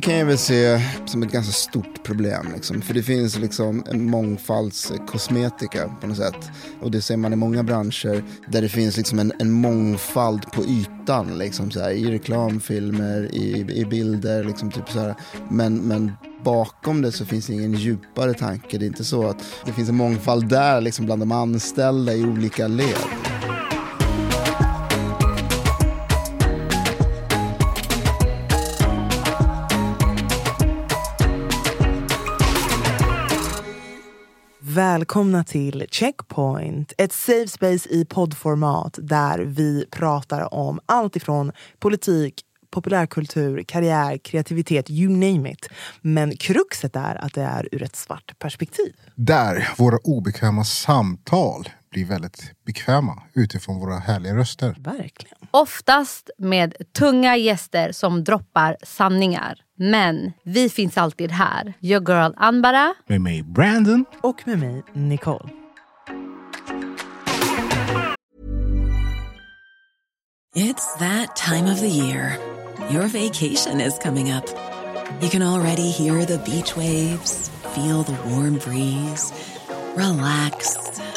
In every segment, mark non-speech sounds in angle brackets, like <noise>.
Det kan jag väl se som ett ganska stort problem. Liksom. För det finns liksom en mångfaldskosmetika på något sätt. Och det ser man i många branscher där det finns liksom en, en mångfald på ytan. Liksom, så här, I reklamfilmer, i, i bilder. Liksom, typ, så här. Men, men bakom det så finns det ingen djupare tanke. Det är inte så att det finns en mångfald där liksom, bland de anställda i olika led. Välkomna till Checkpoint, ett safe space i poddformat där vi pratar om allt ifrån politik, populärkultur, karriär, kreativitet, you name it. Men kruxet är att det är ur ett svart perspektiv. Där våra obekväma samtal blir väldigt bekväma utifrån våra härliga röster. Verkligen. Oftast med tunga gäster som droppar sanningar. Men vi finns alltid här. Your girl Anbara. Med mig Brandon. Och med mig, Nicole. It's that time of the year. Your vacation is coming up. You can already hear the beach waves, feel the warm breeze, relax,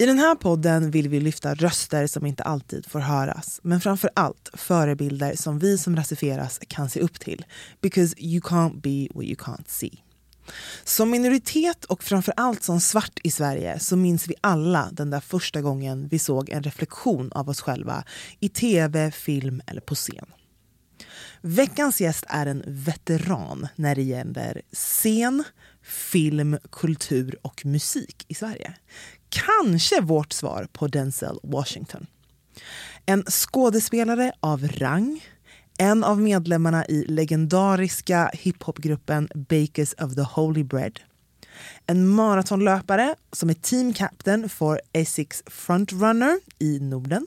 I den här podden vill vi lyfta röster som inte alltid får höras. Men framför allt förebilder som vi som rasifieras kan se upp till. Because you can't be what you can't see. Som minoritet och framför allt som svart i Sverige så minns vi alla den där första gången vi såg en reflektion av oss själva i tv, film eller på scen. Veckans gäst är en veteran när det gäller scen, film, kultur och musik i Sverige. Kanske vårt svar på Denzel Washington. En skådespelare av rang, en av medlemmarna i legendariska hiphopgruppen Bakers of the Holy Bread. En maratonlöpare som är team captain för Essex Frontrunner i Norden.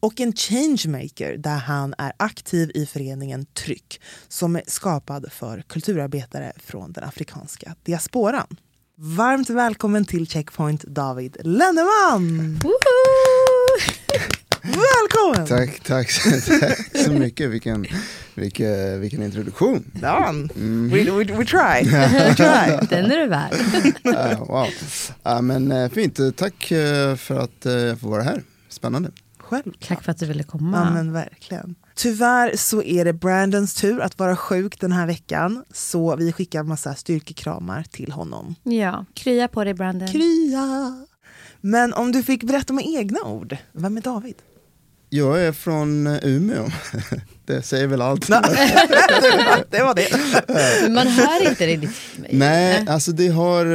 Och en changemaker där han är aktiv i föreningen Tryck som är skapad för kulturarbetare från den afrikanska diasporan. Varmt välkommen till Checkpoint David Lenneman! Välkommen! Tack, tack, tack så mycket. Vilken, vilken, vilken introduktion. Ja, we, we, we try. We try. <laughs> Den är du värd. Ja, wow. Ja, men, eh, fint, tack eh, för att eh, jag får vara här. Spännande. Själv. Tack för att du ville Ja, komma. men verkligen. Tyvärr så är det Brandons tur att vara sjuk den här veckan. Så vi skickar massa styrkekramar till honom. Ja, krya på dig Brandon. Krya! Men om du fick berätta med egna ord, vem är David? Jag är från eh, Umeå. <laughs> Det säger väl allt. <laughs> det var det. Men <laughs> man hör inte det ditt... Nej, alltså det har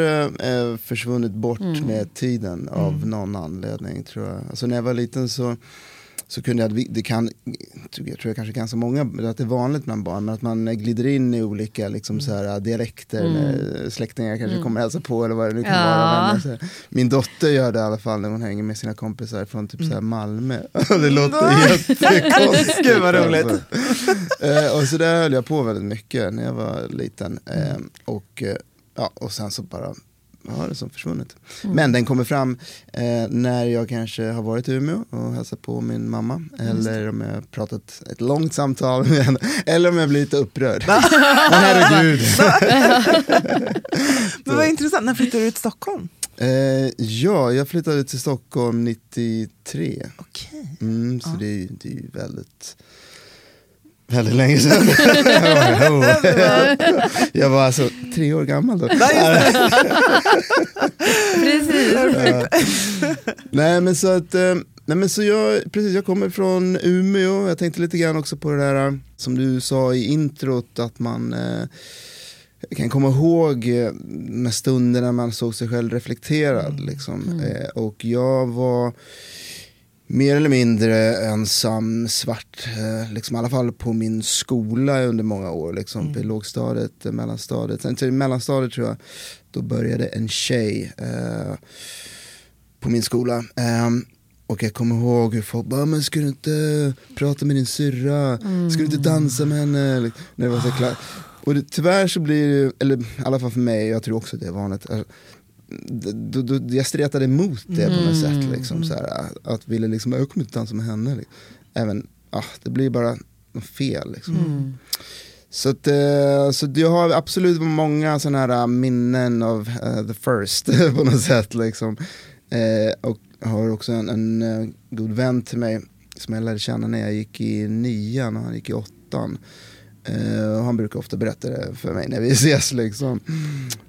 eh, försvunnit bort Mm. med tiden av någon anledning tror jag. Alltså när jag var liten så, så kunde jag, det kan, jag tror jag kanske ganska många, att det är vanligt bland barn, men att man glider in i olika liksom, så här, dialekter, när släktingar kanske kommer och hälsa på eller vad det nu kan Ja. vara. Men, så min dotter gör det i alla fall när hon hänger med sina kompisar från typ så här Malmö. <laughs> <laughs> det låter jättekonstigt. Gud, vad roligt. Alltså. Eh, och så där höll jag på väldigt mycket när jag var liten. Eh, och, eh, ja, och sen så bara har det som försvunnit. Men den kommer fram eh, när jag kanske har varit i Umeå och hälsat på min mamma. Eller om jag har pratat ett långt samtal med henne. Eller om jag blir lite upprörd. <laughs> Men herregud. <laughs> Men vad intressant, när flyttade du till Stockholm? Eh, ja, jag flyttade till Stockholm 93. Okej. Mm, så det, är, ju- det är ju väldigt, väldigt länge sedan. <laughs> jag var alltså tre år gammal då. <laughs> Precis. Nej men så att, eh, nej men så jag, precis jag kommer från Umeå, jag tänkte lite grann också på det där eh, som du sa i introt att man eh, kan komma ihåg med stunder när man såg sig själv reflekterad. Liksom. Eh, och jag var mer eller mindre ensam svart, eh, liksom, i alla fall på min skola under många år. Liksom, På lågstadiet, eh, mellanstadiet. Sen till mellanstadiet tror jag, då började en tjej eh, på min skola. Ehm, och jag kommer ihåg hur folk bara, men ska du inte prata med din syrra? Ska du inte dansa med henne? När det var så klar. Och det, tyvärr så blir det, eller i alla fall för mig, jag tror också det är vanligt. eh, d- d- d- jag stretade emot det på något sätt. Liksom, så här, att ville liksom, jag kommer inte dansa med henne. Liksom. Även, ah, det blir bara fel. Liksom. Så, att, eh, så jag har absolut många sådana här minnen av eh, the first <laughs> på något sätt. Liksom. Eh, och har också en, en eh, god vän till mig som jag lärde känna när jag gick i nian och han gick i åttan. Eh, han brukar ofta berätta det för mig när vi <laughs> ses. Liksom.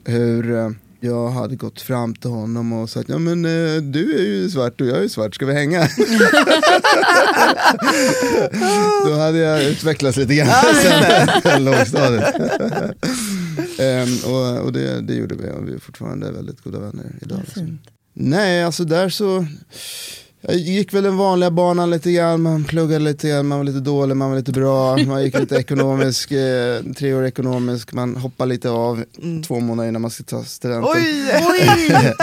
Hur eh, jag hade gått fram till honom och sagt, ja men eh, du är ju svart och jag är svart, ska vi hänga? <laughs> Då hade jag utvecklats lite grann sen, <laughs> lågstadiet. Ehm, och och det, det gjorde vi och vi är fortfarande väldigt goda vänner idag. Liksom. Nej, alltså där så jag gick väl den vanliga banan lite grann, man pluggade lite grann, man var lite dålig, man var lite bra, man gick lite ekonomisk, <laughs> eh, tre år ekonomisk, man hoppar lite av två månader innan man ska ta studenten. <laughs> Oj!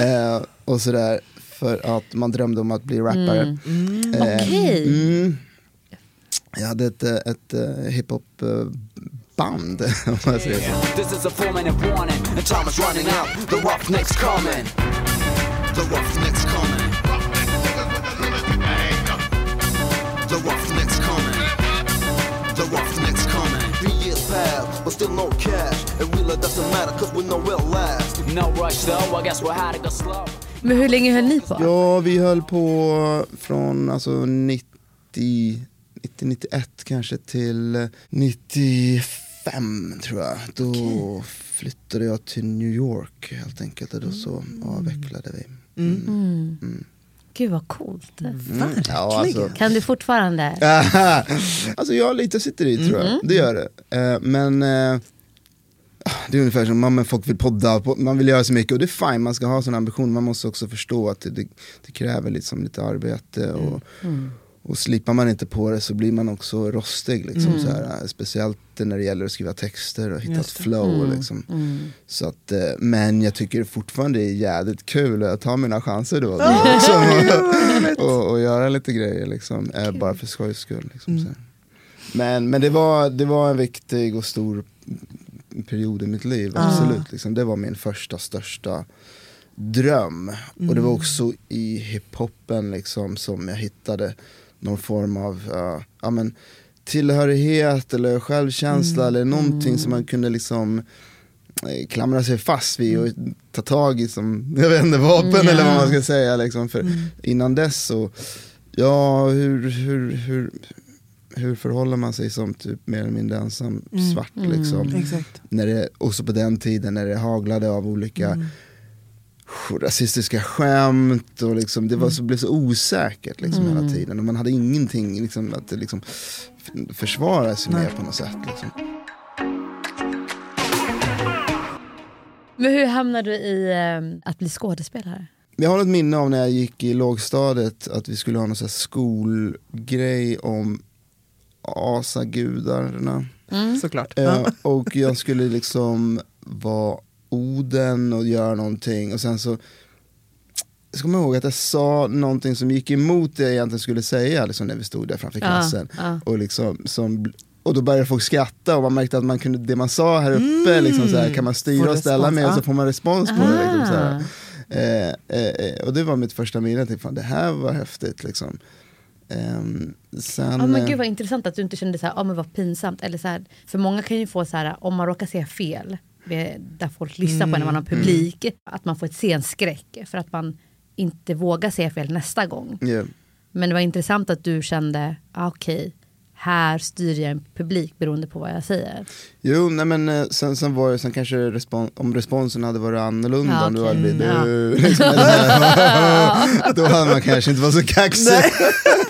Eh, och sådär, för att man drömde om att bli rappare. Eh, Okej. mm. Jag hade ett, eh, ett, eh, hiphop eh, band, <laughs> om man säger så. This is a four minute warning, and time is running out. The roughnecks coming. The roughnecks coming. The roughnecks coming. The roughnecks coming. Three years passed, but still no cash. It really doesn't matter, cause we know we'll last. No rush though, I guess we're how to go slow. Men hur länge höll ni på? Ja, vi höll på från alltså 90, 90 91 kanske till 95 tror jag. Då flyttade jag till New York helt enkelt och då så avvecklade vi. Gud vad coolt. Ja, alltså, Kan du fortfarande? <laughs> alltså jag lite sitta i tror jag, det gör det. Eh, men eh, det är ungefär som man, folk vill podda, po- man vill göra så mycket och det är fine, man ska ha sån ambition. Man måste också förstå att det, det, det kräver liksom lite arbete. Och, och slipar man inte på det så blir man också rostig. Liksom, så här, speciellt när det gäller att skriva texter och hitta ett flow. Liksom. Så att, eh, men jag tycker fortfarande det är jävligt kul och jag tar mina chanser då. <laughs> och då liksom, <laughs> och, och göra lite grejer liksom, eh, bara för skojs skull. Liksom, så. här. Men, men det, var, det var en viktig och stor period i mitt liv, absolut. Liksom. Det var min första största dröm. Och det var också i hiphopen liksom, som jag hittade någon form av uh, ja, men, tillhörighet eller självkänsla eller någonting som man kunde liksom eh, klamra sig fast vid och ta tag i som, <laughs> jag vet inte, vapen eller vad man ska säga. Liksom. För innan dess så, ja hur, hur, hur, hur förhåller man sig som typ mer eller mindre ensam svart liksom. Exakt. När det, också på den tiden när det haglade av olika rasistiska skämt och liksom, det var så, blev så osäkert liksom, hela tiden. Och man hade ingenting liksom, att liksom, försvara sig med på något sätt. Liksom. Men hur hamnade du i eh, att bli skådespelare? Jag har ett minne av när jag gick i lågstadiet att vi skulle ha någon sån skolgrej om asagudarna. Såklart. Eh, och jag skulle liksom vara Oden och göra någonting och sen så jag kommer ihåg att jag sa någonting som gick emot det jag egentligen skulle säga liksom, när vi stod där framför klassen. ja. Och, liksom, som, och då började folk skratta och man märkte att man kunde, det man sa här uppe, Mm. liksom så här, kan man styra Får och ställa respons, med och så ja. får man respons på det. Liksom. Ah. Eh, eh, eh, och det var mitt första minne, typ, fan, det här var häftigt. Liksom. Ehm, sen, Ja, men eh, gud vad intressant att du inte kände så här, oh, men vad pinsamt. Eller så här, för många kan ju få så här, om man råkar säga fel, där folk lyssnar på när man har publik, att man får ett scenskräck för att man inte vågar säga fel nästa gång. ja. Men det var intressant att du kände, ah, okej, här styr jag en publik beroende på vad jag säger. Jo, nej men eh, sen, sen var det, sen kanske respon, om responsen hade varit annorlunda, Ja, om det hade blivit Ja. du, liksom, så <laughs> här, <laughs> då hade man kanske inte varit så kaxig. <laughs>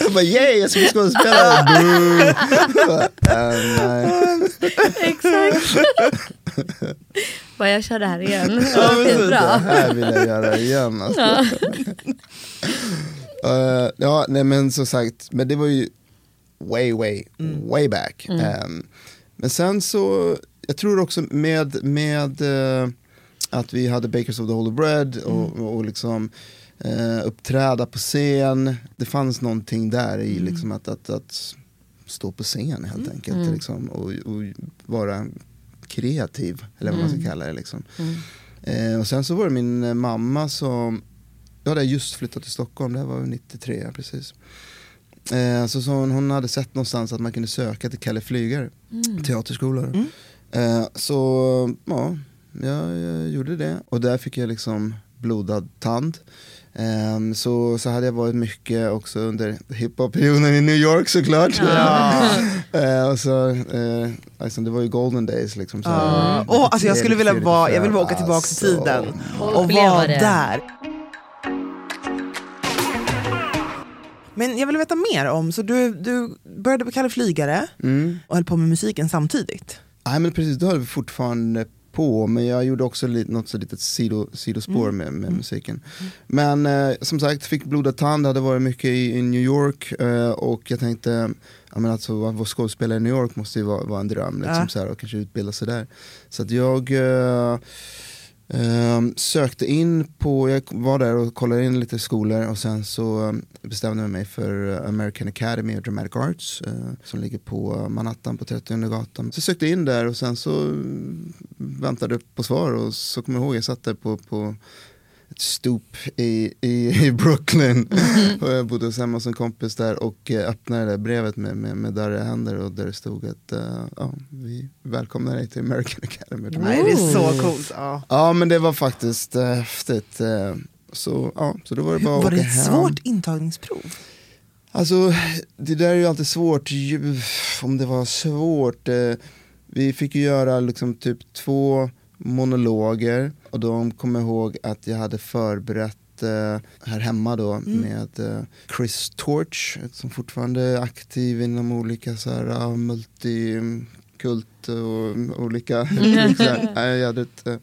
jag bara yay, jag ska bli skådespelare, Boo. Jag bara, "Eh, <laughs> nej. Exakt. Bara jag kör det här igen. Ja, Det bra. här vill jag göra igen. Alltså. <laughs> Eh, ja, nej men som sagt, men det var ju way, way, way back. Ehm, men sen så, jag tror också med, med eh, att vi hade Bakers of the Holy Bread och, och liksom eh, uppträda på scen. Det fanns någonting där i liksom att, att, att stå på scen helt enkelt. Liksom, och, och vara kreativ, eller vad man ska kalla det. Liksom. Eh, och sen så var det min eh, mamma som, jag hade just flyttat till Stockholm, det här var 93 ja, precis. Eh, så, så hon, hon hade sett någonstans att man kunde söka till Kalle Flygare, teaterskolor. Eh, så ja, jag, jag gjorde det och där fick jag liksom blodad tand. Ehm, så, så hade jag varit mycket också under hiphop-perioden i New York såklart. <laughs> Eh, och så, eh, alltså, det var ju golden days liksom. Så, Ja. Åh, alltså jag skulle vilja vara, jag vill bara åka tillbaka till tiden och uppleva vara där. Men jag vill veta mer om, så du, du började på Kalle Flygare Mm. och höll på med musiken samtidigt. Nej men precis, då höll vi fortfarande på, men jag gjorde också lite, något så litet sido, sidospår med, med musiken. Men eh, som sagt, fick blodad tand, hade varit mycket i, i New York eh, och jag tänkte, ja, men alltså, att vara skådespelare i New York måste ju vara, vara en dröm, liksom, Ja. så här, och kanske utbilda sig där. Så att jag eh, eh, sökte in på, jag var där och kollade in lite skolor och sen så ehm, bestämde jag mig för American Academy of Dramatic Arts eh, som ligger på Manhattan på 30 gatan. Så jag sökte in där och sen så väntade väntade på svar och så kommer jag ihåg jag satt där på, på ett stop i, i, i Brooklyn och jag bodde hos hemma hos en kompis där och eh, öppnade det där brevet med, med, med darriga händer och där det stod att eh, ja, vi välkomnar dig till American Academy Nej, det är så coolt. Ja. Ja men det var faktiskt eh, häftigt. Eh, så, ja, så då var det bara Var det ett hem. svårt intagningsprov? Alltså det där är ju alltid svårt, om det var svårt. Vi fick ju göra liksom typ två monologer och de kommer ihåg att jag hade förberett eh, här hemma då med eh, Chris Torch som fortfarande är aktiv inom olika så här, multikult och olika. <laughs> jädrigt uh,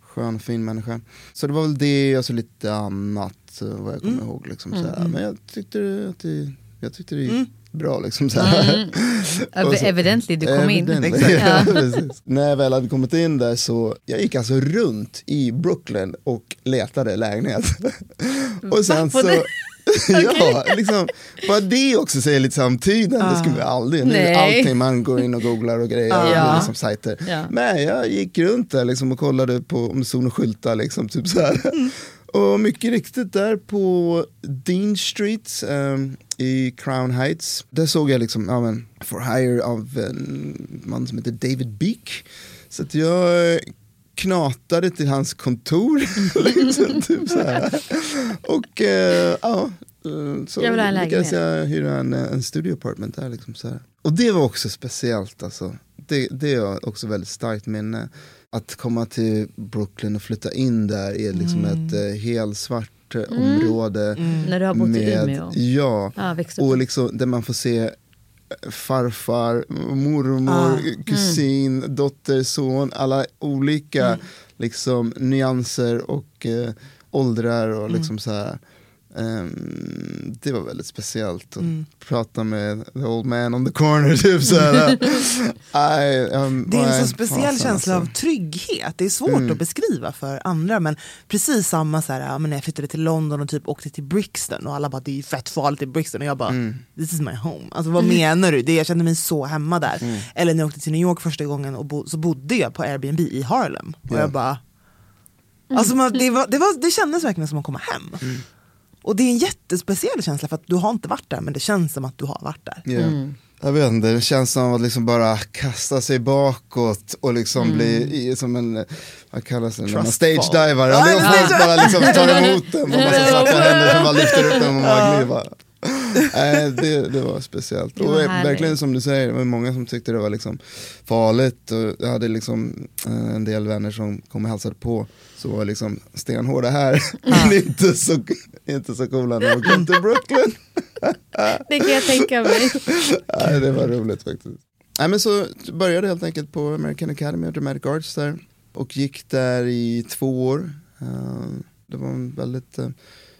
skön fin människa. Så det var väl det och så lite annat eh, vad jag kommer ihåg. Liksom, så här. Men jag tyckte att det, jag tyckte det gick bra. Liksom, så här. Så- Evidently, du kom in. Evidently, <laughs> ja, Ja. När jag väl hade kommit in där så, jag gick alltså runt i Brooklyn och letade lägenhet. och sen så, <laughs> <laughs> ja, liksom, bara det också säger lite samtiden, det skulle vi aldrig, nu Nej. allting man går in och googlar och grejer, Ja. och liksom sajter. Ja. Men jag gick runt där liksom och kollade på om det stod några skyltar liksom, typ så här. Mm. Och mycket riktigt där på Dean Street ehm, i Crown Heights. Där såg jag liksom, ja men, For Hire av en man som heter David Beak. Så att jag knatade till hans kontor. <laughs> liksom, typ så här. Och eh, ja, eh, så Jag vill ha en lyckades jag hyra en, en studio apartment där. Liksom, så här. Och det var också speciellt alltså. Det, det är också väldigt starkt minne. Att komma till Brooklyn och flytta in där i liksom ett eh, helsvart eh, område. När du har bott i Umeå. Ja, upp. och liksom där man får se eh, farfar, mormor, Ah. kusin, dotter, son, alla olika liksom, nyanser och eh, åldrar och liksom så här. Ehm, det var väldigt speciellt att Mm. prata med the old man on the corner. <laughs> Typ. Aj, <laughs> um, Det är en så speciell fasen, känsla alltså. av trygghet. Det är svårt Mm. att beskriva för andra men precis samma så här, när jag flyttade till London och typ åkte till Brixton och alla bara det är fett farligt i Brixton och jag bara Mm. this is my home. Alltså vad menar du? Det, jag kände mig så hemma där. Mm. Eller när jag åkte till New York första gången och bo, så bodde jag på Airbnb i Harlem. Och Ja. jag bara Alltså man, det, var, det, var, det kändes verkligen som att komma hem. Mm. Och det är en jättespeciell känsla för att du har inte varit där men det känns som att du har varit där. Ja. Jag vet inte, det känns som att liksom bara kasta sig bakåt och liksom bli i, som en, vad kallas det, när man Trust stage-divar. fall. Ja, Ja, bara liksom tar <laughs> emot den med massa svarta händer som bara lyfter upp den och man bara glider bara. <laughs> Nej, det, det var speciellt. Det var och verkligen som du säger, det var många som tyckte det var liksom farligt. Och jag hade liksom eh, en del vänner som kom och hälsade på. Så var liksom stenhårda här, <laughs> men inte så, inte så coola när de kom till Brooklyn. <laughs> Det kan jag tänka mig. Nej, det var roligt faktiskt. Nej, men så började helt enkelt på American Academy of Dramatic Arts där och gick där i två år. Eh, det var en väldigt eh,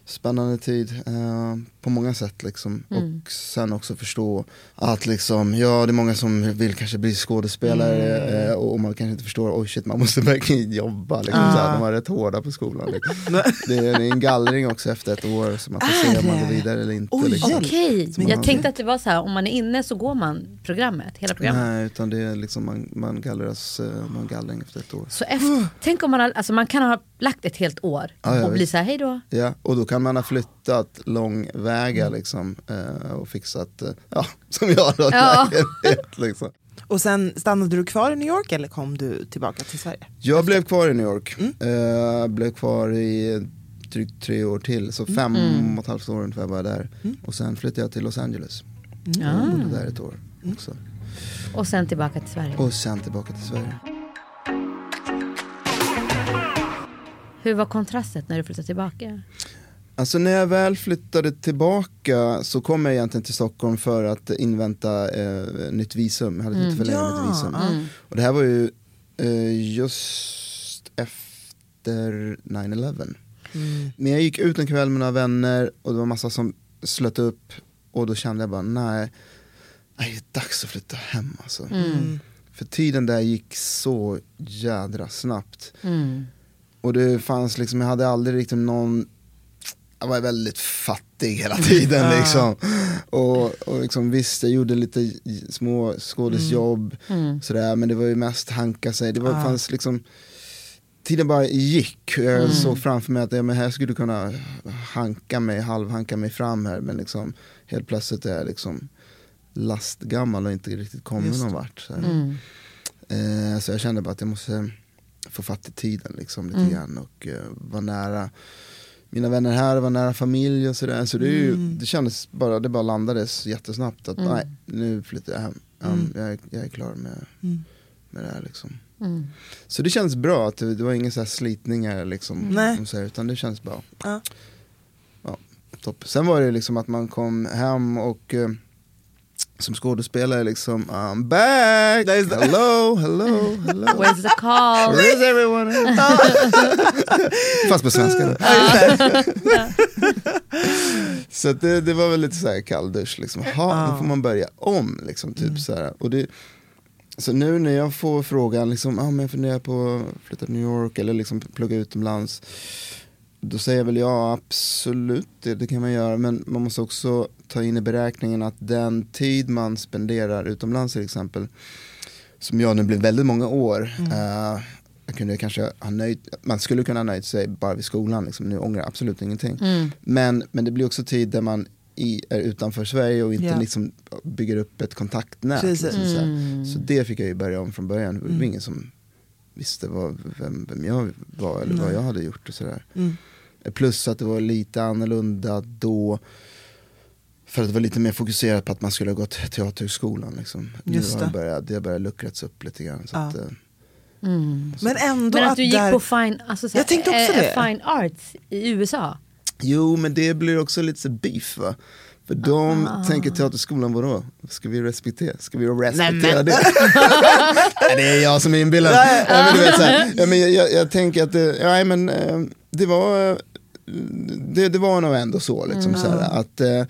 spännande tid eh, på många sätt liksom. Mm. Och sen också förstå att liksom, ja det är många som vill kanske bli skådespelare Mm. eh, och man kanske inte förstår, oj shit man måste <laughs> verkligen jobba. Liksom, Ah. så här, de var rätt hårda på skolan. Liksom. <laughs> det, är, en gallring också efter ett år så man får se om man går vidare eller inte. Oj, liksom. Okej, man- jag tänkte att det var så här, om man är inne så går man programmet, hela programmet. Nej, utan det är liksom man, man gallras, eh, man gallring efter ett år. Så efter, tänk om man, alltså man kan ha lagt ett helt år Ja, ja, och bli visst. så här, hej då. Ja, och då kan man ha flyttat långväga liksom eh, och fixat, eh, ja, <laughs> som jag då, Ja. lägenhet, liksom. Och sen stannade du kvar i New York eller kom du tillbaka till Sverige? Jag blev kvar i New York, Mm. eh, blev kvar i drygt tre år till, så fem Mm. och ett halvt år ungefär var jag där. Mm. Och sen flyttade jag till Los Angeles, Ja. och bodde där ett år också. Och sen tillbaka till Sverige. Och sen tillbaka till Sverige. Hur var kontrastet när du flyttade tillbaka? Alltså när jag väl flyttade tillbaka så kom jag egentligen till Stockholm för att invänta eh, nytt visum. Jag hade Mm. lite för länge Ja, nytt visum. Mm. Och det här var ju eh, just efter 9-11. Mm. Men jag gick ut en kväll med några vänner och det var massa som slöt upp och då kände jag bara nej, nej det är dags att flytta hem alltså. Mm. För tiden där gick så jädra snabbt. Mm. Och det fanns liksom, jag hade aldrig riktigt någon jag var väldigt fattig hela tiden liksom. Och, och liksom, visst, jag gjorde lite små skådisjobb, Mm. sådär, men det var ju mest hanka sig. Det var, Ja. fanns liksom, tiden bara gick. Jag Mm. såg framför mig att ja, men här skulle du kunna hanka mig, halvhanka mig fram här, men liksom, helt plötsligt är jag liksom lastgammal och inte riktigt kommit Just någon vart. Så. Mm. Eh, så jag kände bara att jag måste få fatt i tiden liksom, lite Mm. grann och eh, vara nära mina vänner här, vara nära familj och sådär. Så det, är ju, Mm. det kändes bara, det bara landades jättesnabbt att Mm. nej, nu flyttar jag hem. Ja, Mm. jag, är, jag är klar med, Mm. med det här liksom. Mm. Så det känns bra, att det, det var inga så här slitningar liksom, och så här, utan det känns bra. Ja. Ja, topp. Sen var det liksom att man kom hem och eh, som skådespelare liksom, I'm back! Hello, hello, hello. Where's the call? Where is everyone? Fast på svenska. <laughs> Så att det, det var väl lite så här kalldusch liksom. Jaha, nu får man börja om liksom. Typ så här. Och det, så nu när jag får frågan, liksom, ah, men jag funderar på att flytta till New York eller liksom plugga utomlands. Då säger jag väl ja, absolut, det, det kan man göra. Men man måste också ta in i beräkningen att den tid man spenderar utomlands till exempel, som jag nu blev väldigt många år, eh, jag kunde kanske ha nöjt, man skulle kunna ha nöjt sig bara vid skolan, liksom. nu ångrar jag absolut ingenting. Mm. Men, men det blir också tid där man i, är utanför Sverige och inte Ja. liksom bygger upp ett kontaktnät. Liksom, så. Mm. så det fick jag ju börja om från början. Det var Mm. ingen som visste vad, vem, vem jag var eller vad Nej. jag hade gjort och sådär. Mm. Plus att det var lite annorlunda då. För att det var lite mer fokuserat på att man skulle ha gått teaterhögskolan. Liksom. Just nu har det. det börjat, det har börjat luckrats upp lite grann. Så Ja. att, eh, Mm. Men ändå Men att att du gick där... på fine, alltså, så här, Jag tänkte också eh, det. fine arts i USA. Jo men det blir också lite så beef va. För de Ah. tänker teaterskolan, vadå? Ska vi respektera, ska vi respektera men- det? <laughs> Nej, det är jag som är inbillad. Ja, men du vet, så här, ja, men jag, jag, jag tänker att det, ja, men, det var det, det var nog ändå så. Liksom, så här, att, eh,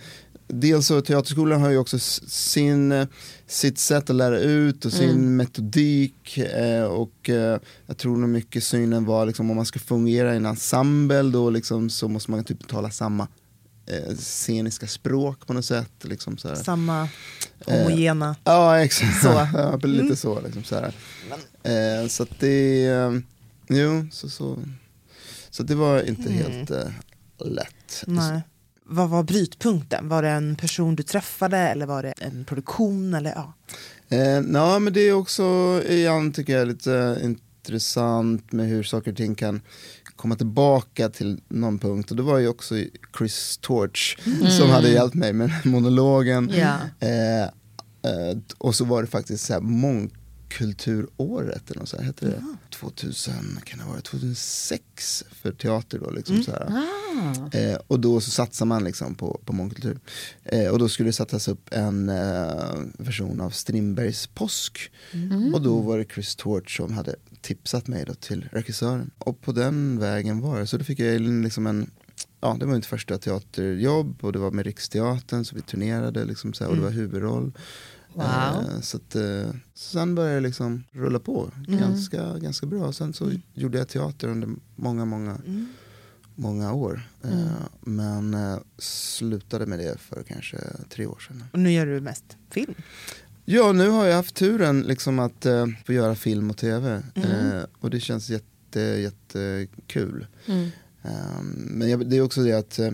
dels så teaterskolan har ju också sin, eh, sitt sätt att lära ut och sin metodik. Eh, och eh, jag tror nog mycket synen var liksom, om man ska fungera i en ensemble då liksom, så måste man typ tala samma eh, sceniska språk på något sätt. Liksom, så här. Samma homogena. Ja exakt, Så. <laughs> ja, lite så. Liksom, så, här. Eh, så att det, eh, jo, så, så, så det var inte helt eh, lätt. Nej. Vad var brytpunkten? Var det en person du träffade eller var det en produktion? Eller, ja. Eh, ja, men det är också igen tycker jag lite intressant med hur saker och ting kan komma tillbaka till någon punkt. Och det var ju också Chris Torch som hade hjälpt mig med monologen. Ja. Eh, eh, och så var det faktiskt så här mångkulturåret eller något så här, hette det? 2000, kan det vara 2006 för teater då liksom så här. Ah. Eh, och då så satsar man liksom på, på mångkultur. Eh, och då skulle det sättas upp en eh, version av Strindbergs Påsk. Och då var det Chris Torch som hade tipsat mig då till regissören. Och på den vägen var det. Så då fick jag liksom en Ja, det var mitt första teaterjobb och det var med Riksteatern så vi turnerade liksom så här, och det var huvudroll. Wow. Eh, så att, eh, sen började det liksom rulla på ganska, ganska bra. Sen så gjorde jag teater under många, många, många år. Eh, men eh, slutade med det för kanske tre år sedan. Och nu gör du mest film. Ja, nu har jag haft turen liksom att få göra film och tv. Eh, och det känns jätte, jättekul. Mm. Um, men det är också det att, eh,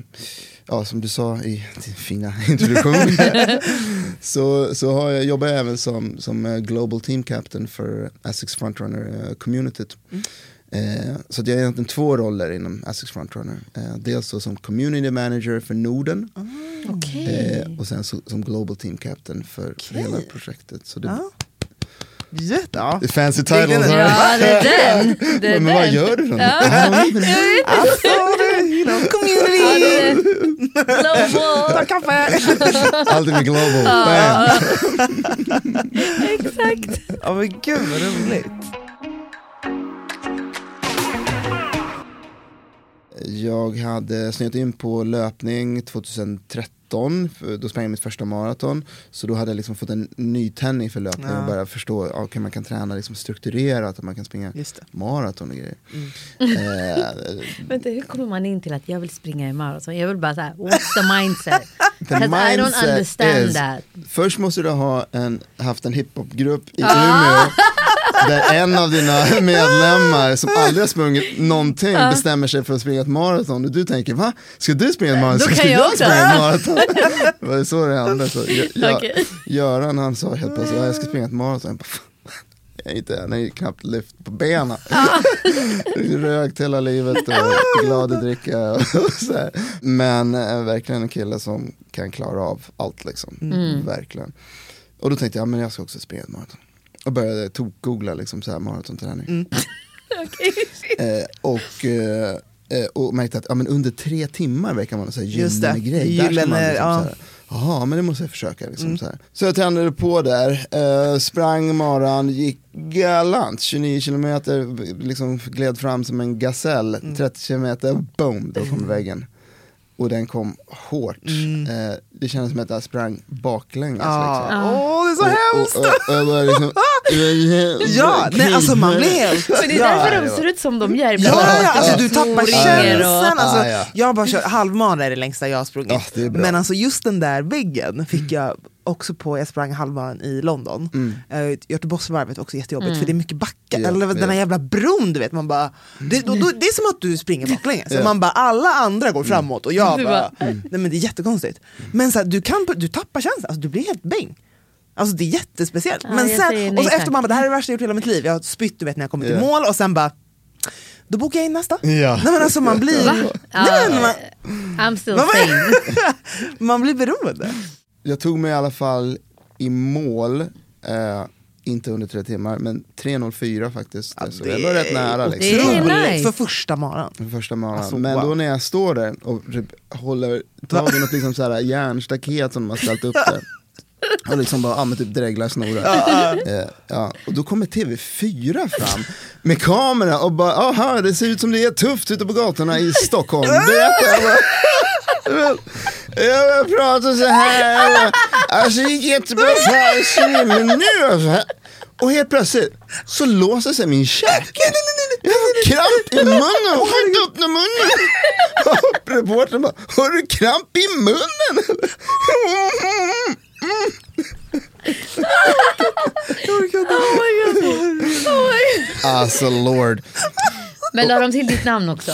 ja som du sa i din fina <laughs> introduktion, <laughs> så, så har jag, jobbar jag även som, som eh, Global Team Captain för Essex Frontrunner uh, Communityt. Eh, så jag har egentligen två roller inom Essex Frontrunner. Eh, dels så som Community Manager för Norden Okej. eh, och sen så, som Global Team Captain för, för hela projektet. Så det, Ja. Ja. det är fancy titles. Ja, Ja, det är <laughs> den. Det är men vad den. gör du då? Ja. Alltså, you know, Ja, community! är global. Ta kaffe! Alltid med global. Bam. <laughs> Exakt. Ja men gud vad roligt. Jag hade snöat in på löpning 2013, för då sprang jag mitt första maraton. Så då hade jag liksom fått en nytändning för löpning Ja. och börjat förstå att okay, man kan träna liksom strukturerat, att man kan springa maraton och grejer. Mm. Eh, <laughs> Vänta, hur kommer man in till att jag vill springa i maraton? Jag vill bara såhär, what's the mindset? <laughs> The 'Cause I don't mindset understand is- that. först måste du ha en, haft en hiphopgrupp i Umeå där en av dina <laughs> medlemmar som aldrig har sprungit någonting bestämmer sig för att springa ett maraton och du tänker va? Ska du springa ett maraton? Då Ska jag också. springa ett maraton? det var så det hände. Så, jag, jag, Okej. Göran han sa helt plötsligt "Ja, jag ska springa ett maraton. Jag bara, "Fan, jag inte, han är ju knappt lyft på benen. <laughs> Rökt hela livet och glad att dricka. Och så här. Men äh, verkligen en kille som kan klara av allt liksom. Verkligen. Och då tänkte jag, men jag ska också springa ett maraton. Och började tok-googla liksom så här maratonträning. <laughs> Eh, och, eh, eh, och märkte att ja, men under tre timmar verkar vara en gyllene grej. Där Gyllene, man liksom ja. Jaha, men det måste jag försöka. Liksom, så, här. så jag tränade på där, eh, sprang maran, gick galant, 29 kilometer, liksom gled fram som en gasell, 30 kilometer, boom, då kom väggen. Och den kom hårt. Eh, det kändes som att jag sprang baklänges. Liksom. Åh, det är så hemskt! Och, och, och jag bara liksom, <laughs> <laughs> Ja, nej, alltså man blir helt... Men det är ja. därför de ser ut som de gör. Ja, ja, alltså du tappar känslan. Alltså, Ah, ja. Jag bara kört halvmara är det längsta jag har sprungit. Ja, bra. Men alltså just den där väggen fick jag också på, jag sprang halvmaran i London. Mm. Göteborgsvarvet också jättejobbigt för det är mycket backar. Ja, Eller den ja. här jävla bron du vet, man bara, det, då, då, det är som att du springer baklänges. Så Ja. Man bara, alla andra går framåt och jag bara, bara, nej men det är jättekonstigt. Men så här, du, kan, du tappar känslan, alltså, du blir helt bäng. Alltså det är jättespeciellt. Ja, men sen, och så efter man bara, det här är det värsta jag gjort i hela mitt liv. Jag har spytt du vet när jag kommer till Ja. mål och sen bara då bokar jag in nästa. Ja. Nej men alltså man blir, nej, men man, I'm still sane. <laughs> man blir beroende. Jag tog mig i alla fall i mål, eh, inte under tre timmar, men 3.04 faktiskt. så det var rätt nära. Liksom. Det är nice. för första maran. För första morgonen. Alltså, men wow. då när jag står där och typ håller tag i något liksom så här järnstaket som de har ställt upp <laughs> där. Och liksom bara, ja men typ dreglar snorar. Eh, ja. Och då kommer TV4 fram med kamera och bara, aha det ser ut som det är tufft ute på gatorna i Stockholm. Berätta. Jag jag pratar så här, alltså det gick jättebra förr, men nu alltså. Och helt plötsligt så låser sig min käke. Jag har kramp i munnen, och kan inte öppna munnen. Och reportern bara, har du kramp i munnen? Alltså lord. Men la de till ditt namn också?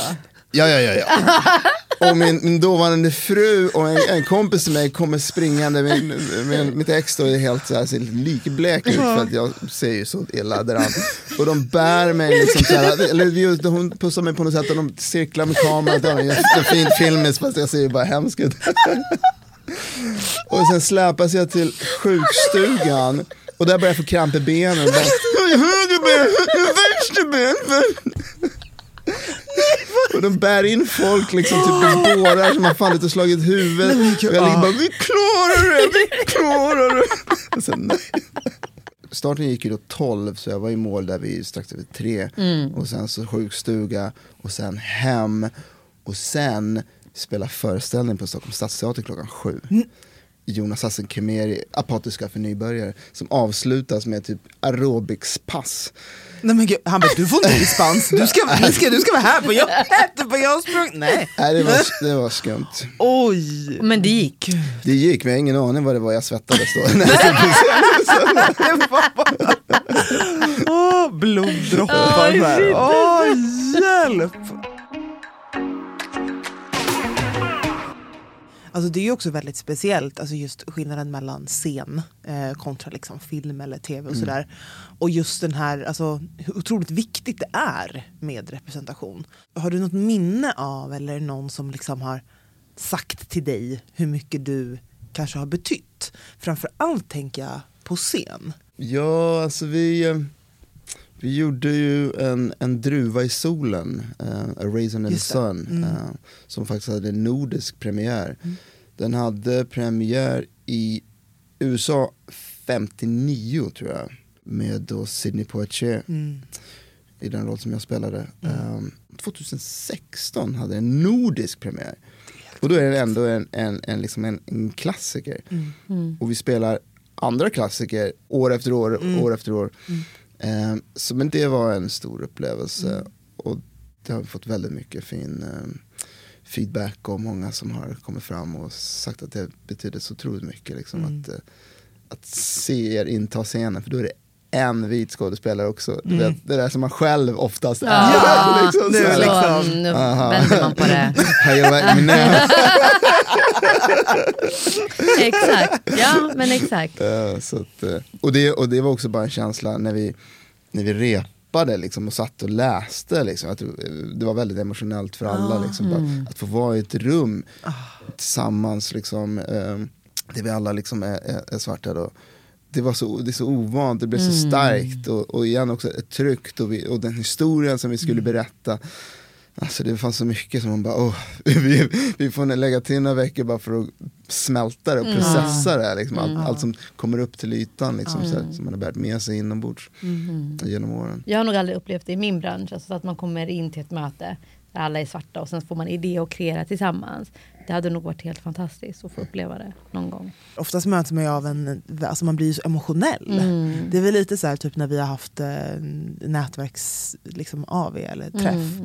Ja, ja, ja. ja. Och min, min dåvarande fru och en, en kompis till mig kommer springande, min, min, mitt ex då är helt så här, ser likblek ut för att jag ser ju så illa däran. Och de bär mig liksom så här, eller hon pussar mig på något sätt och de cirklar med kameran, det är en jättefin filmis fast jag ser ju bara hemsk ut. Och sen släpas jag till sjukstugan och där börjar jag få kramp i benen. Bara. Och de bär in folk liksom typ i bårar som har fallit och slagit huvudet. Och jag ligger bara, vi klarar det, vi klarar det. Sen, nej. Starten gick ju då 12 så jag var i mål där vid strax över tre. Och sen så sjukstuga och sen hem. Och sen spela föreställning på Stockholms stadsteater klockan sju. Jonas Hassan Khemeri, Apatiska för nybörjare, som avslutas med typ aerobicspass. Nej men gud, han bara, du får inte dispens, du ska, <laughs> du ska, du ska vara här på jobbet, på jag sprung. Nej. Nej, det var, det var skumt. Oj. Men det gick. Det gick, men jag har ingen aning vad det var jag svettades <laughs> <laughs> då. Åh, bloddroppar. Åh, hjälp! Alltså det är ju också väldigt speciellt, alltså just skillnaden mellan scen eh, kontra liksom film eller tv och sådär. Och just den här, alltså hur otroligt viktigt det är med representation. Har du något minne av, eller någon som liksom har sagt till dig hur mycket du kanske har betytt? Framför allt tänker jag på scen. Ja, alltså vi, eh, vi gjorde ju en, en druva i solen, uh, A Raisin in the det. Mm. Sun, eh, som faktiskt hade en nordisk premiär. Den hade premiär i USA 59 tror jag, med då Sidney Poitier Mm. i den roll som jag spelade. Eh, 2016 hade den nordisk premiär. Och då är den ändå en, en, en, liksom en, en klassiker. Och vi spelar andra klassiker år efter år, år efter år. Eh, så, men det var en stor upplevelse. Och det har fått väldigt mycket fin eh, feedback och många som har kommit fram och sagt att det betyder så otroligt mycket. Liksom, att, eh, att se er inta scenen, för då är det en vit skådespelare också. Du vet, det där som man själv oftast är. <laughs> Ja, liksom, nu så här. liksom. Nu vänder man på det. <laughs> <laughs> Här är min näs. <laughs> Exakt, ja men exakt. Eh, så att, eh, och, det, och det var också bara en känsla när vi, när vi repade liksom, och satt och läste. Liksom, att det, var väldigt emotionellt för alla. Liksom, bara, att få vara i ett rum tillsammans, liksom, eh, där vi alla liksom är, är, är svarta. Då. Det, var så, det är så ovant, det blev så starkt och, och igen också tryggt och, vi, och den historien som vi skulle berätta. Alltså det fanns så mycket som man bara, åh, <laughs> vi, vi får lägga till några veckor bara för att smälta det och processa det. Liksom, allt, allt som kommer upp till ytan liksom, så här, som man har bärt med sig inombords genom åren. Jag har nog aldrig upplevt det i min bransch, alltså att man kommer in till ett möte där alla är svarta och sen får man idé och kreera tillsammans. Det hade nog varit helt fantastiskt att få uppleva det någon gång. Oftast möts man ju av en, alltså man blir ju så emotionell. Det är väl lite så här typ när vi har haft eh, nätverks liksom, AV eller träff.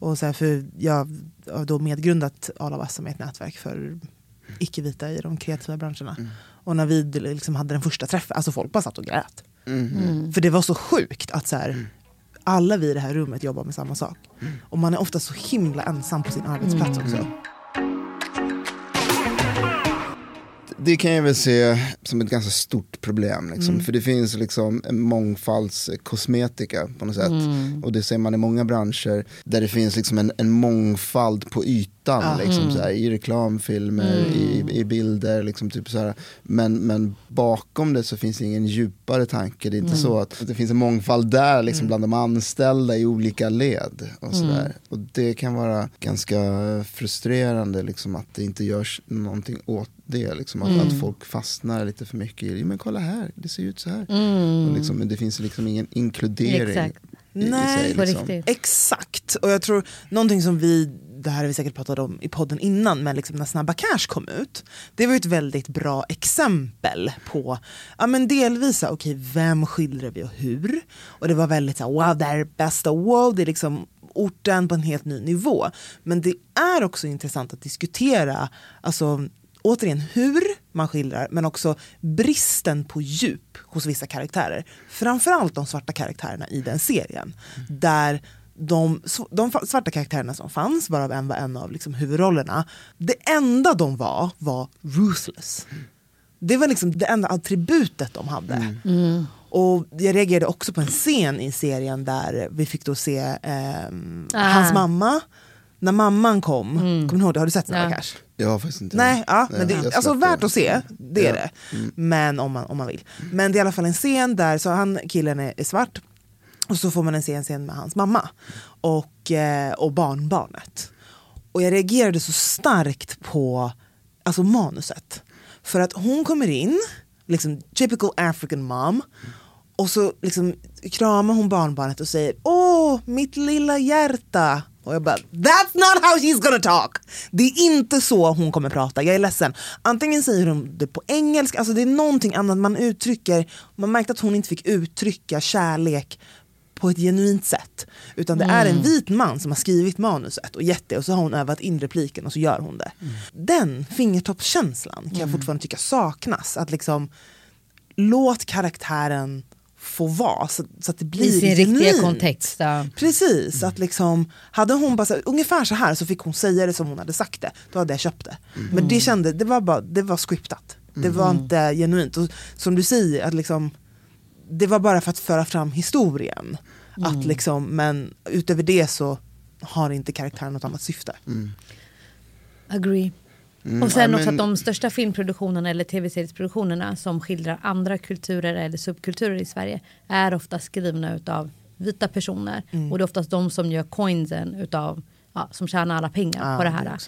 Och så här, för jag har då medgrundat All of Us som är ett nätverk för icke-vita i de kreativa branscherna. Och när vi liksom hade den första träffen, alltså folk bara satt och grät. För det var så sjukt att så här, alla vi i det här rummet jobbar med samma sak. Och man är ofta så himla ensam på sin arbetsplats också. Det kan jag väl se som ett ganska stort problem. Liksom. För det finns liksom en mångfaldskosmetika på något sätt. Och det ser man i många branscher där det finns liksom en, en mångfald på ytan ytan, liksom, så här, i reklamfilmer, i, i bilder. Liksom, typ, så här. Men, men bakom det så finns det ingen djupare tanke. Det är inte så att det finns en mångfald där liksom, bland de anställda i olika led. Och, så där. och det kan vara ganska frustrerande liksom, att det inte görs någonting åt det. Liksom, att, att folk fastnar lite för mycket i, men kolla här, det ser ut så här. Och, liksom, men det finns liksom ingen inkludering Exakt. i, i Nej, sig. På Liksom. Exakt, och jag tror någonting som vi, det här har vi säkert pratat om i podden innan, men liksom när Snabba Cash kom ut, det var ju ett väldigt bra exempel på, ja men delvis, okej vem skildrar vi och hur? Och det var väldigt så här, wow det här är bästa wow, det är liksom orten på en helt ny nivå. Men det är också intressant att diskutera, alltså återigen hur man skildrar men också bristen på djup hos vissa karaktärer. Framförallt de svarta karaktärerna i den serien. Där de, de svarta karaktärerna som fanns, varav en var en av liksom huvudrollerna, det enda de var var ruthless. Det var liksom det enda attributet de hade. Och jag reagerade också på en scen i serien där vi fick då se ehm, Ah. hans mamma. När mamman kom, kommer du ihåg det? Har du sett Snabba Ja. Cash? Jag har faktiskt inte Nej, ja, men det, alltså släppte värt att se, det är Ja. det. Men om man, om man vill. Men det är i alla fall en scen där, så han, killen är, är svart, och så får man en scen, scen med hans mamma och, eh, och barnbarnet. Och jag reagerade så starkt på alltså manuset. För att hon kommer in, liksom typical African mom, och så liksom kramar hon barnbarnet och säger Åh, mitt lilla hjärta. Och jag bara, that's not how she's gonna talk. Det är inte så hon kommer prata, jag är ledsen. Antingen säger hon det på engelska, alltså det är någonting annat man uttrycker. Man märkte att hon inte fick uttrycka kärlek på ett genuint sätt. Utan det är en vit man som har skrivit manuset och gett det och så har hon övat in repliken och så gör hon det. Den fingertoppskänslan kan jag fortfarande tycka saknas. Att liksom låt karaktären få vara så, så att det blir I sin riktiga genuint. kontext. Ja. Precis, att liksom, hade hon bara så, ungefär så här så fick hon säga det som hon hade sagt det, då hade jag köpt det. Men det kände, det var bara, det var scriptat. Det var inte genuint. Och som du säger, att liksom, det var bara för att föra fram historien. Att liksom, men utöver det så har inte karaktären något annat syfte. Agree. Mm, Och sen ja, också men- att de största filmproduktionerna eller tv-seriesproduktionerna som skildrar andra kulturer eller subkulturer i Sverige är ofta skrivna utav vita personer. Mm. Och det är oftast de som gör coinsen utav, ja, som tjänar alla pengar Ja, på det det här.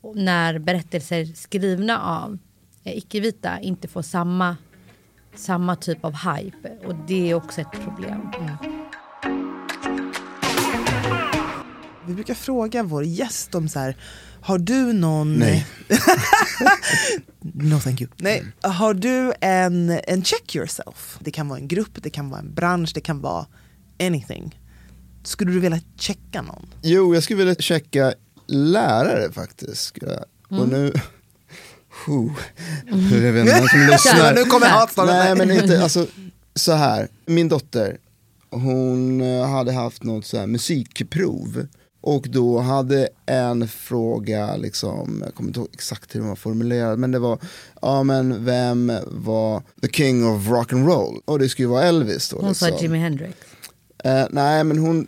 Och när berättelser skrivna av eh, icke-vita inte får samma, samma typ av hype. Och det är också ett problem. Vi brukar fråga vår gäst om så här, har du någon... Nej. <laughs> no thank you. Nej, har du en, en check yourself? Det kan vara en grupp, det kan vara en bransch, det kan vara anything. Skulle du vilja checka någon? Jo, jag skulle vilja checka lärare faktiskt. Mm. Och nu... Jag vet inte som lyssnar. nu kommer hatstormen. Nej men inte, alltså så här. Min dotter, hon eh, hade haft något så här musikprov. Och då hade en fråga, liksom, jag kommer inte ihåg exakt hur den var formulerad, men det var, ja men vem var the king of rock and roll? Och det skulle ju vara Elvis då. Hon sa liksom. Jimi Hendrix. Eh, nej men hon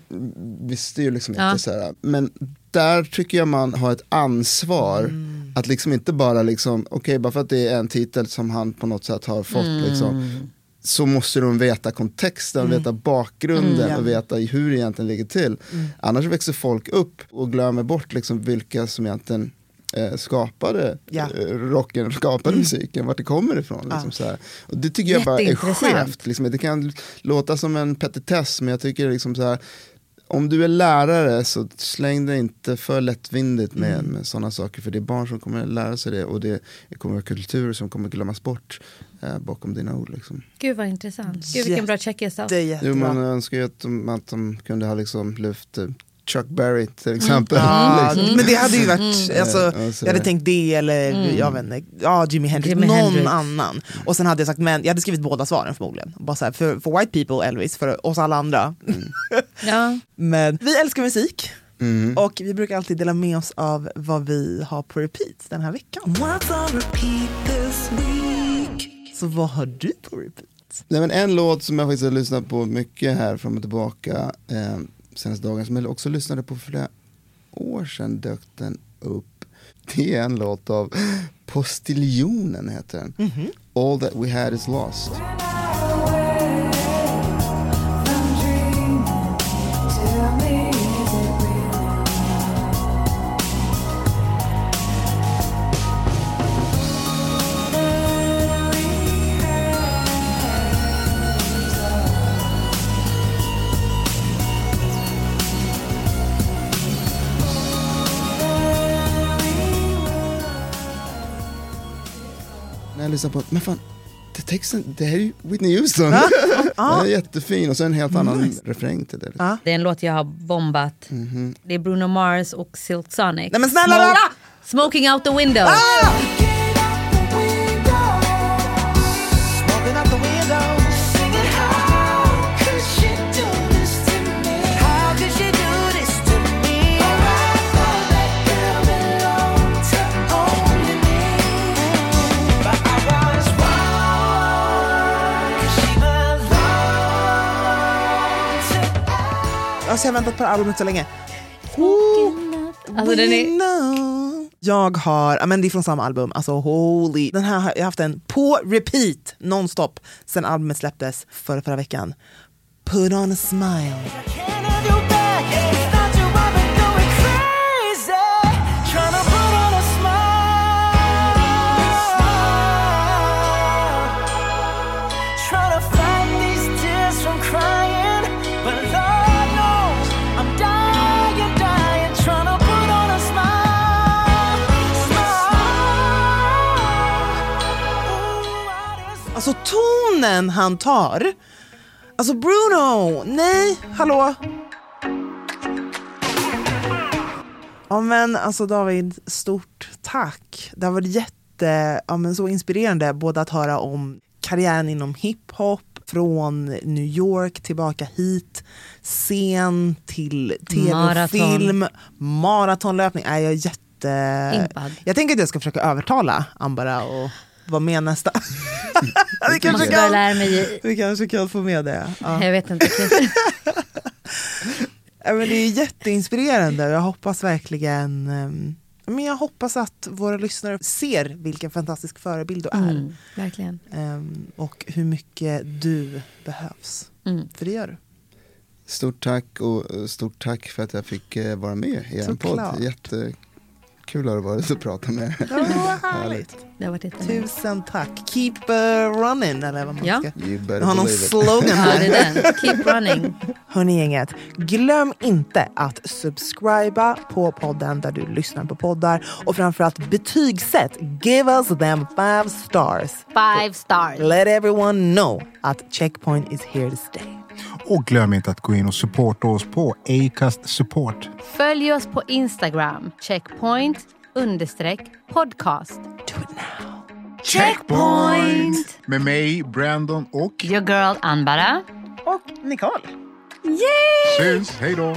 visste ju liksom Ja. inte så här. Men där tycker jag man har ett ansvar Mm. Att liksom inte bara liksom, okej bara för att det är en titel som han på något sätt har fått Mm. liksom. Så måste de veta kontexten, veta bakgrunden Mm, ja. och veta hur det egentligen ligger till. Annars växer folk upp och glömmer bort liksom vilka som egentligen eh, skapade Ja. eh, rocken, skapade musiken, vart det kommer ifrån. Liksom, Ja. så här. Och det tycker jag bara är skevt. Liksom, det kan låta som en petitess men jag tycker liksom så här om du är lärare så släng dig inte för lättvindigt med, Mm. med sådana saker för det är barn som kommer lära sig det och det, kommer vara kultur som kommer glömmas bort eh, bakom dina ord. Liksom. Gud vad intressant. Gud vilken bra check yourself. Det är Jo, man önskar ju att de, att de kunde ha liksom lyft Chuck Berry till exempel. Ja, <laughs> liksom. Men det hade ju varit, alltså, Eh, och jag hade tänkt det eller jag vet inte, ja, Jimi Hendrix, Jimi någon Hendrix. annan. Och sen hade jag sagt, men jag hade skrivit båda svaren förmodligen. Bara så här, för, för white people Elvis, för oss alla andra. <laughs> Ja. Men vi älskar musik. Mm. Och vi brukar alltid dela med oss av vad vi har på repeat den här veckan. Så vad har du på repeat? Nej, men en låt som jag faktiskt har lyssnat på mycket här fram och tillbaka eh, senaste dagen som jag också lyssnade på för flera år sedan dök den upp Det är en låt av Postiljonen heter den. Mhm. All that we had is lost. Lyssnar på men fan, det texten, det här är ju Whitney Houston. <laughs> Den är jättefin och så en helt annan refräng till det. Ja. Det är en låt jag har bombat. Det är Bruno Mars och Silk Sonic. Nej men snälla rara! Smoking out the window. Alltså jag har väntat på det albumet så länge. Alltså den är... Jag har, men det är från samma album, alltså holy. Den här har jag haft den på repeat nonstop sen albumet släpptes förra, förra veckan. Put on a smile. Alltså tonen han tar. Alltså Bruno, nej, hallå. Ja men alltså David, stort tack. Det har varit jätte, ja, men så inspirerande både att höra om karriären inom hiphop, från New York tillbaka hit, scen till tv och Maraton. film, maratonlöpning. Nej, jag är jätte... Impad. Jag tänker att jag ska försöka övertala Ambara och vara med nästa. <laughs> vi, kanske kan, lära mig... vi kanske kan få med det. Ja. Jag vet inte. <laughs> Ja, men det är jätteinspirerande och jag hoppas verkligen ehm, men jag hoppas att våra lyssnare ser vilken fantastisk förebild du är. Mm, verkligen. Ehm, och hur mycket du behövs. Mm. För det gör du. Stort tack och eh, stort tack för att jag fick eh, vara med i en Såklart. podd. Jättekul har det varit att prata med er. Ja, vad härligt. Det har varit jättemycket. Tusen tack. Keep uh, running eller vad man Ja. ska. You har någon slogan Ja, här. det är den. Keep running. <laughs> Hörni gänget, glöm inte att subscriba på podden där du lyssnar på poddar och framförallt betygsätt. Give us them five stars. Five stars. Let everyone know att Checkpoint is here to stay. Och glöm inte att gå in och supporta oss på Acast Support. Följ oss på Instagram. Checkpoint understreck podcast. Do it now. Checkpoint! Med mig, Brandon och... Your girl Anbara. Och Nicole. Syns, hej då!